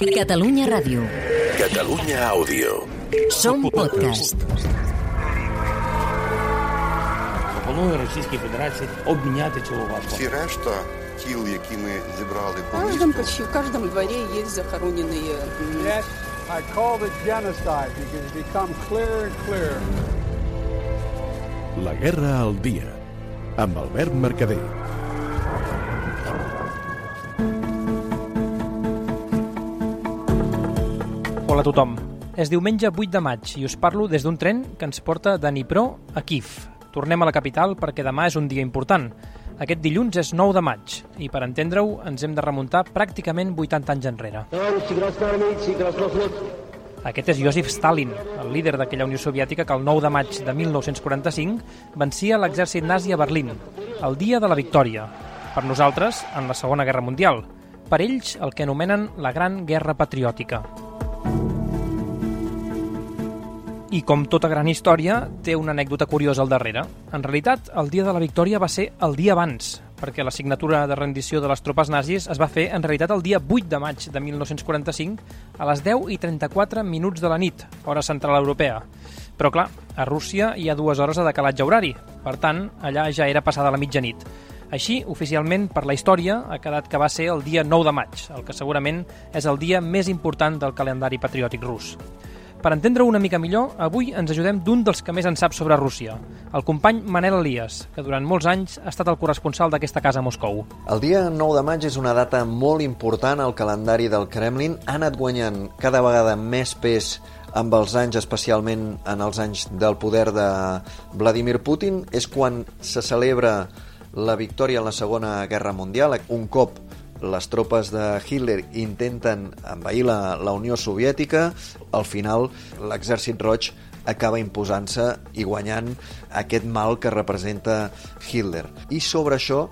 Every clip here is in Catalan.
Catalunya Ràdio. Catalunya Àudio. Som podcast. Пропоную Російській Федерації обміняти цього вашого. Всі решта тіл, які ми зібрали В по каждом, місту, почти в каждом дворе есть захороненные м, Yet I call it genocide because it's become clearer and clearer. La guerra al dia. Amb Albert Mercader. Hola a tothom. És diumenge 8 de maig i us parlo des d'un tren que ens porta de Dnipro a Kiev. Tornem a la capital perquè demà és un dia important. Aquest dilluns és 9 de maig i per entendre-ho ens hem de remuntar pràcticament 80 anys enrere. Aquest és Josif Stalin, el líder d'aquella Unió Soviètica que el 9 de maig de 1945 vencia l'exèrcit nazi a Berlín, el dia de la victòria. Per nosaltres, en la Segona Guerra Mundial. Per ells, el que anomenen la Gran Guerra Patriòtica. I com tota gran història, té una anècdota curiosa al darrere. En realitat, el dia de la victòria va ser el dia abans, perquè la signatura de rendició de les tropes nazis es va fer en realitat el dia 8 de maig de 1945 a les 10 i 34 minuts de la nit, hora central europea. Però clar, a Rússia hi ha dues hores de decalatge horari, per tant, allà ja era passada la mitjanit. Així, oficialment, per la història, ha quedat que va ser el dia 9 de maig, el que segurament és el dia més important del calendari patriòtic rus. Per entendre una mica millor, avui ens ajudem d'un dels que més en sap sobre Rússia, el company Manel Elias, que durant molts anys ha estat el corresponsal d'aquesta casa a Moscou. El dia 9 de maig és una data molt important al calendari del Kremlin. Ha anat guanyant cada vegada més pes amb els anys, especialment en els anys del poder de Vladimir Putin. És quan se celebra la victòria en la Segona Guerra Mundial, un cop les tropes de Hitler intenten envair la, la Unió Soviètica, al final l'exèrcit roig acaba imposant-se i guanyant aquest mal que representa Hitler. I sobre això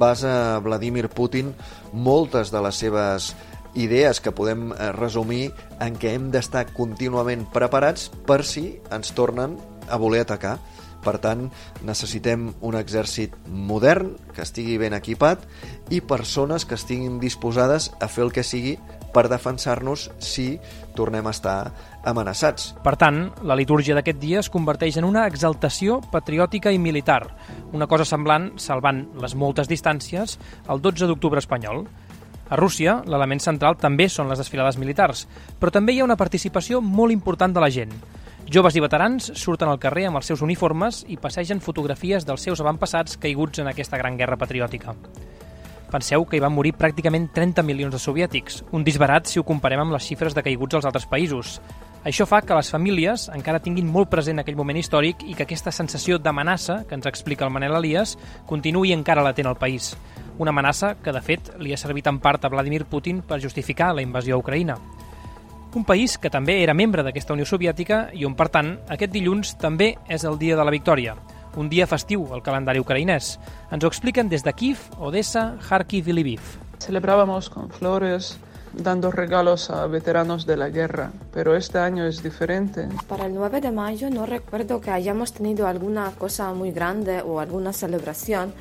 basa Vladimir Putin moltes de les seves idees que podem eh, resumir en què hem d'estar contínuament preparats per si ens tornen a voler atacar. Per tant, necessitem un exèrcit modern, que estigui ben equipat, i persones que estiguin disposades a fer el que sigui per defensar-nos si tornem a estar amenaçats. Per tant, la litúrgia d'aquest dia es converteix en una exaltació patriòtica i militar, una cosa semblant, salvant les moltes distàncies, al 12 d'octubre espanyol. A Rússia, l'element central també són les desfilades militars, però també hi ha una participació molt important de la gent. Joves i veterans surten al carrer amb els seus uniformes i passegen fotografies dels seus avantpassats caiguts en aquesta gran guerra patriòtica. Penseu que hi van morir pràcticament 30 milions de soviètics, un disbarat si ho comparem amb les xifres de caiguts als altres països. Això fa que les famílies encara tinguin molt present aquell moment històric i que aquesta sensació d'amenaça, que ens explica el Manel Elias, continuï encara latent al país. Una amenaça que, de fet, li ha servit en part a Vladimir Putin per justificar la invasió a Ucraïna. Un país que també era membre d'aquesta Unió Soviètica i on, per tant, aquest dilluns també és el dia de la victòria, un dia festiu al calendari ucraïnès. Ens ho expliquen des de Kiev, Odessa, Kharkiv i Lviv. Celebrábamos con flores, dando regalos a veteranos de la guerra, pero este año es diferente. Para el 9 de mayo no recuerdo que hayamos tenido alguna cosa muy grande o alguna celebración.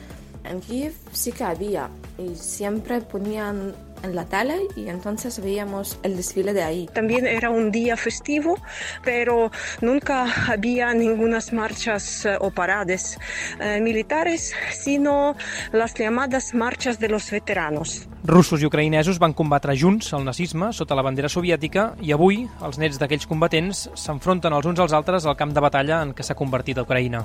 En Kiev sí que había y siempre ponían en la tele y entonces veíamos el desfile de ahí. También era un día festivo, pero nunca había ninguna marchas eh, o parades eh, militares, sino las llamadas marchas de los veteranos. Russos i ucraïnesos van combatre junts el nazisme sota la bandera soviètica i avui els nets d'aquells combatents s'enfronten els uns als altres al camp de batalla en què s'ha convertit Ucraïna.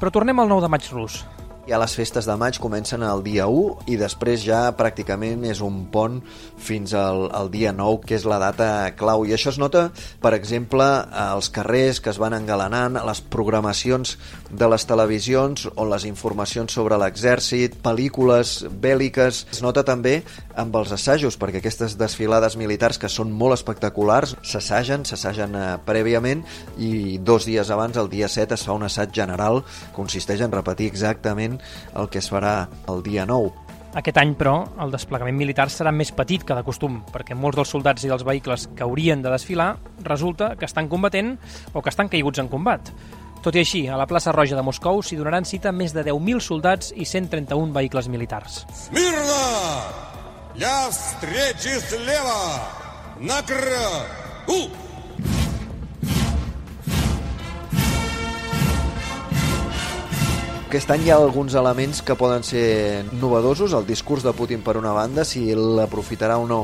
Però tornem al 9 de maig rus. Ja les festes de maig comencen el dia 1 i després ja pràcticament és un pont fins al, al dia 9, que és la data clau. I això es nota, per exemple, als carrers que es van engalanant, a les programacions de les televisions o les informacions sobre l'exèrcit, pel·lícules bèl·liques. Es nota també amb els assajos, perquè aquestes desfilades militars que són molt espectaculars s'assagen, s'assagen eh, prèviament i dos dies abans, el dia 7, es fa un assaig general, consisteix en repetir exactament el que es farà el dia 9. Aquest any, però, el desplegament militar serà més petit que de costum, perquè molts dels soldats i dels vehicles que haurien de desfilar resulta que estan combatent o que estan caiguts en combat. Tot i així, a la plaça Roja de Moscou s'hi donaran cita més de 10.000 soldats i 131 vehicles militars. Смирно! Для встречи слева! Накра! У! Aquest any hi ha alguns elements que poden ser novedosos. El discurs de Putin, per una banda, si l'aprofitarà o no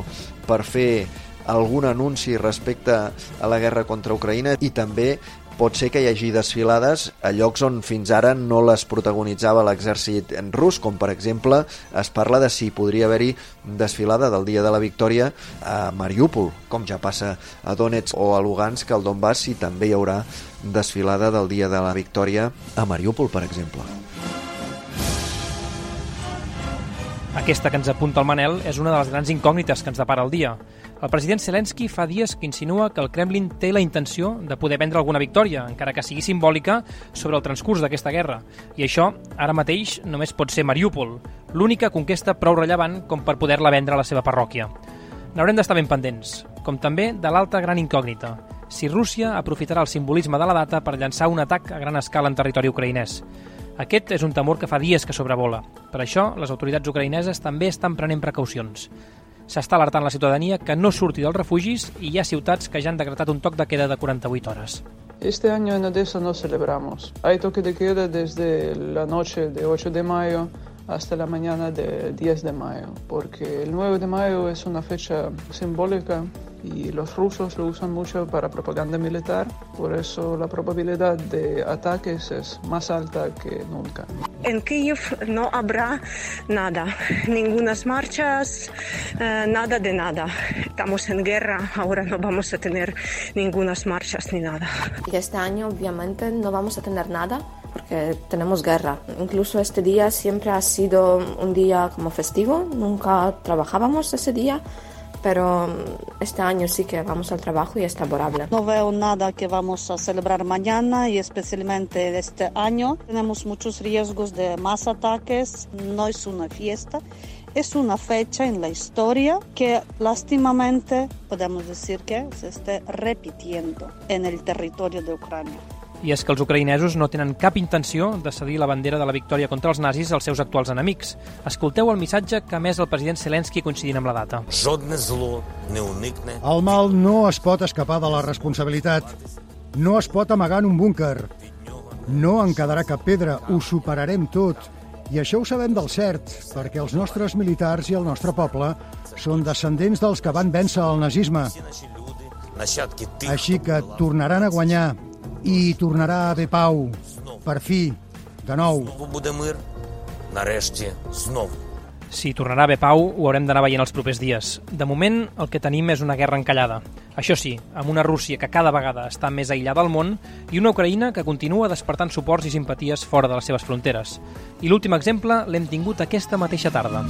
per fer algun anunci respecte a la guerra contra Ucraïna i també pot ser que hi hagi desfilades a llocs on fins ara no les protagonitzava l'exèrcit rus, com per exemple es parla de si podria haver-hi desfilada del Dia de la Victòria a Mariúpol, com ja passa a Donetsk o a Lugansk, al Donbass, i també hi haurà desfilada del Dia de la Victòria a Mariúpol, per exemple. Aquesta que ens apunta el Manel és una de les grans incògnites que ens depara el dia. El president Zelensky fa dies que insinua que el Kremlin té la intenció de poder vendre alguna victòria, encara que sigui simbòlica, sobre el transcurs d'aquesta guerra. I això, ara mateix, només pot ser Mariúpol, l'única conquesta prou rellevant com per poder-la vendre a la seva parròquia. N'haurem d'estar ben pendents, com també de l'altra gran incògnita, si Rússia aprofitarà el simbolisme de la data per llançar un atac a gran escala en territori ucraïnès. Aquest és un temor que fa dies que sobrevola. Per això, les autoritats ucraïneses també estan prenent precaucions. S'està alertant la ciutadania que no surti dels refugis i hi ha ciutats que ja han decretat un toc de queda de 48 hores. Este año en Odessa no celebramos. Hay toque de queda desde la noche de 8 de mayo hasta la mañana de 10 de mayo, porque el 9 de mayo es una fecha simbólica y los rusos lo usan mucho para propaganda militar, por eso la probabilidad de ataques es más alta que nunca. En Kiev no habrá nada, ningunas marchas, eh, nada de nada. Estamos en guerra, ahora no vamos a tener ningunas marchas ni nada. Y este año obviamente no vamos a tener nada porque tenemos guerra. Incluso este día siempre ha sido un día como festivo, nunca trabajábamos ese día pero este año sí que vamos al trabajo y es laborable. No veo nada que vamos a celebrar mañana y especialmente este año. Tenemos muchos riesgos de más ataques, no es una fiesta. Es una fecha en la historia que lástimamente podemos decir que se esté repitiendo en el territorio de Ucrania. I és que els ucraïnesos no tenen cap intenció de cedir la bandera de la victòria contra els nazis als seus actuals enemics. Escolteu el missatge que ha més el president Zelensky coincidint amb la data. El mal no es pot escapar de la responsabilitat. No es pot amagar en un búnquer. No en quedarà cap pedra. Ho superarem tot. I això ho sabem del cert, perquè els nostres militars i el nostre poble són descendents dels que van vèncer el nazisme. Així que tornaran a guanyar i tornarà a haver pau, per fi, de nou. Si tornarà a haver pau, ho haurem d'anar veient els propers dies. De moment, el que tenim és una guerra encallada. Això sí, amb una Rússia que cada vegada està més aïllada al món i una Ucraïna que continua despertant suports i simpaties fora de les seves fronteres. I l'últim exemple l'hem tingut aquesta mateixa tarda.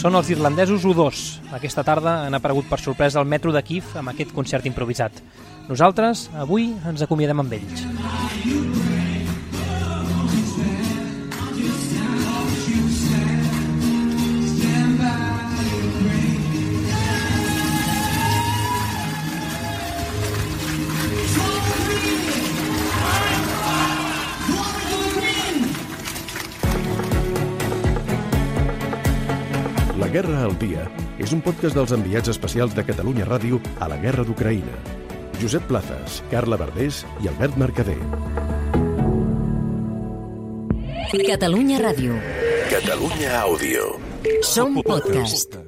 Són els irlandesos U2. Aquesta tarda han aparegut per sorpresa al metro de Kiev amb aquest concert improvisat. Nosaltres, avui, ens acomiadem amb ells. Guerra al Dia és un podcast dels enviats especials de Catalunya Ràdio a la Guerra d'Ucraïna. Josep Plazas, Carla Verdés i Albert Mercader. Catalunya Ràdio. Catalunya Àudio. Som podcast.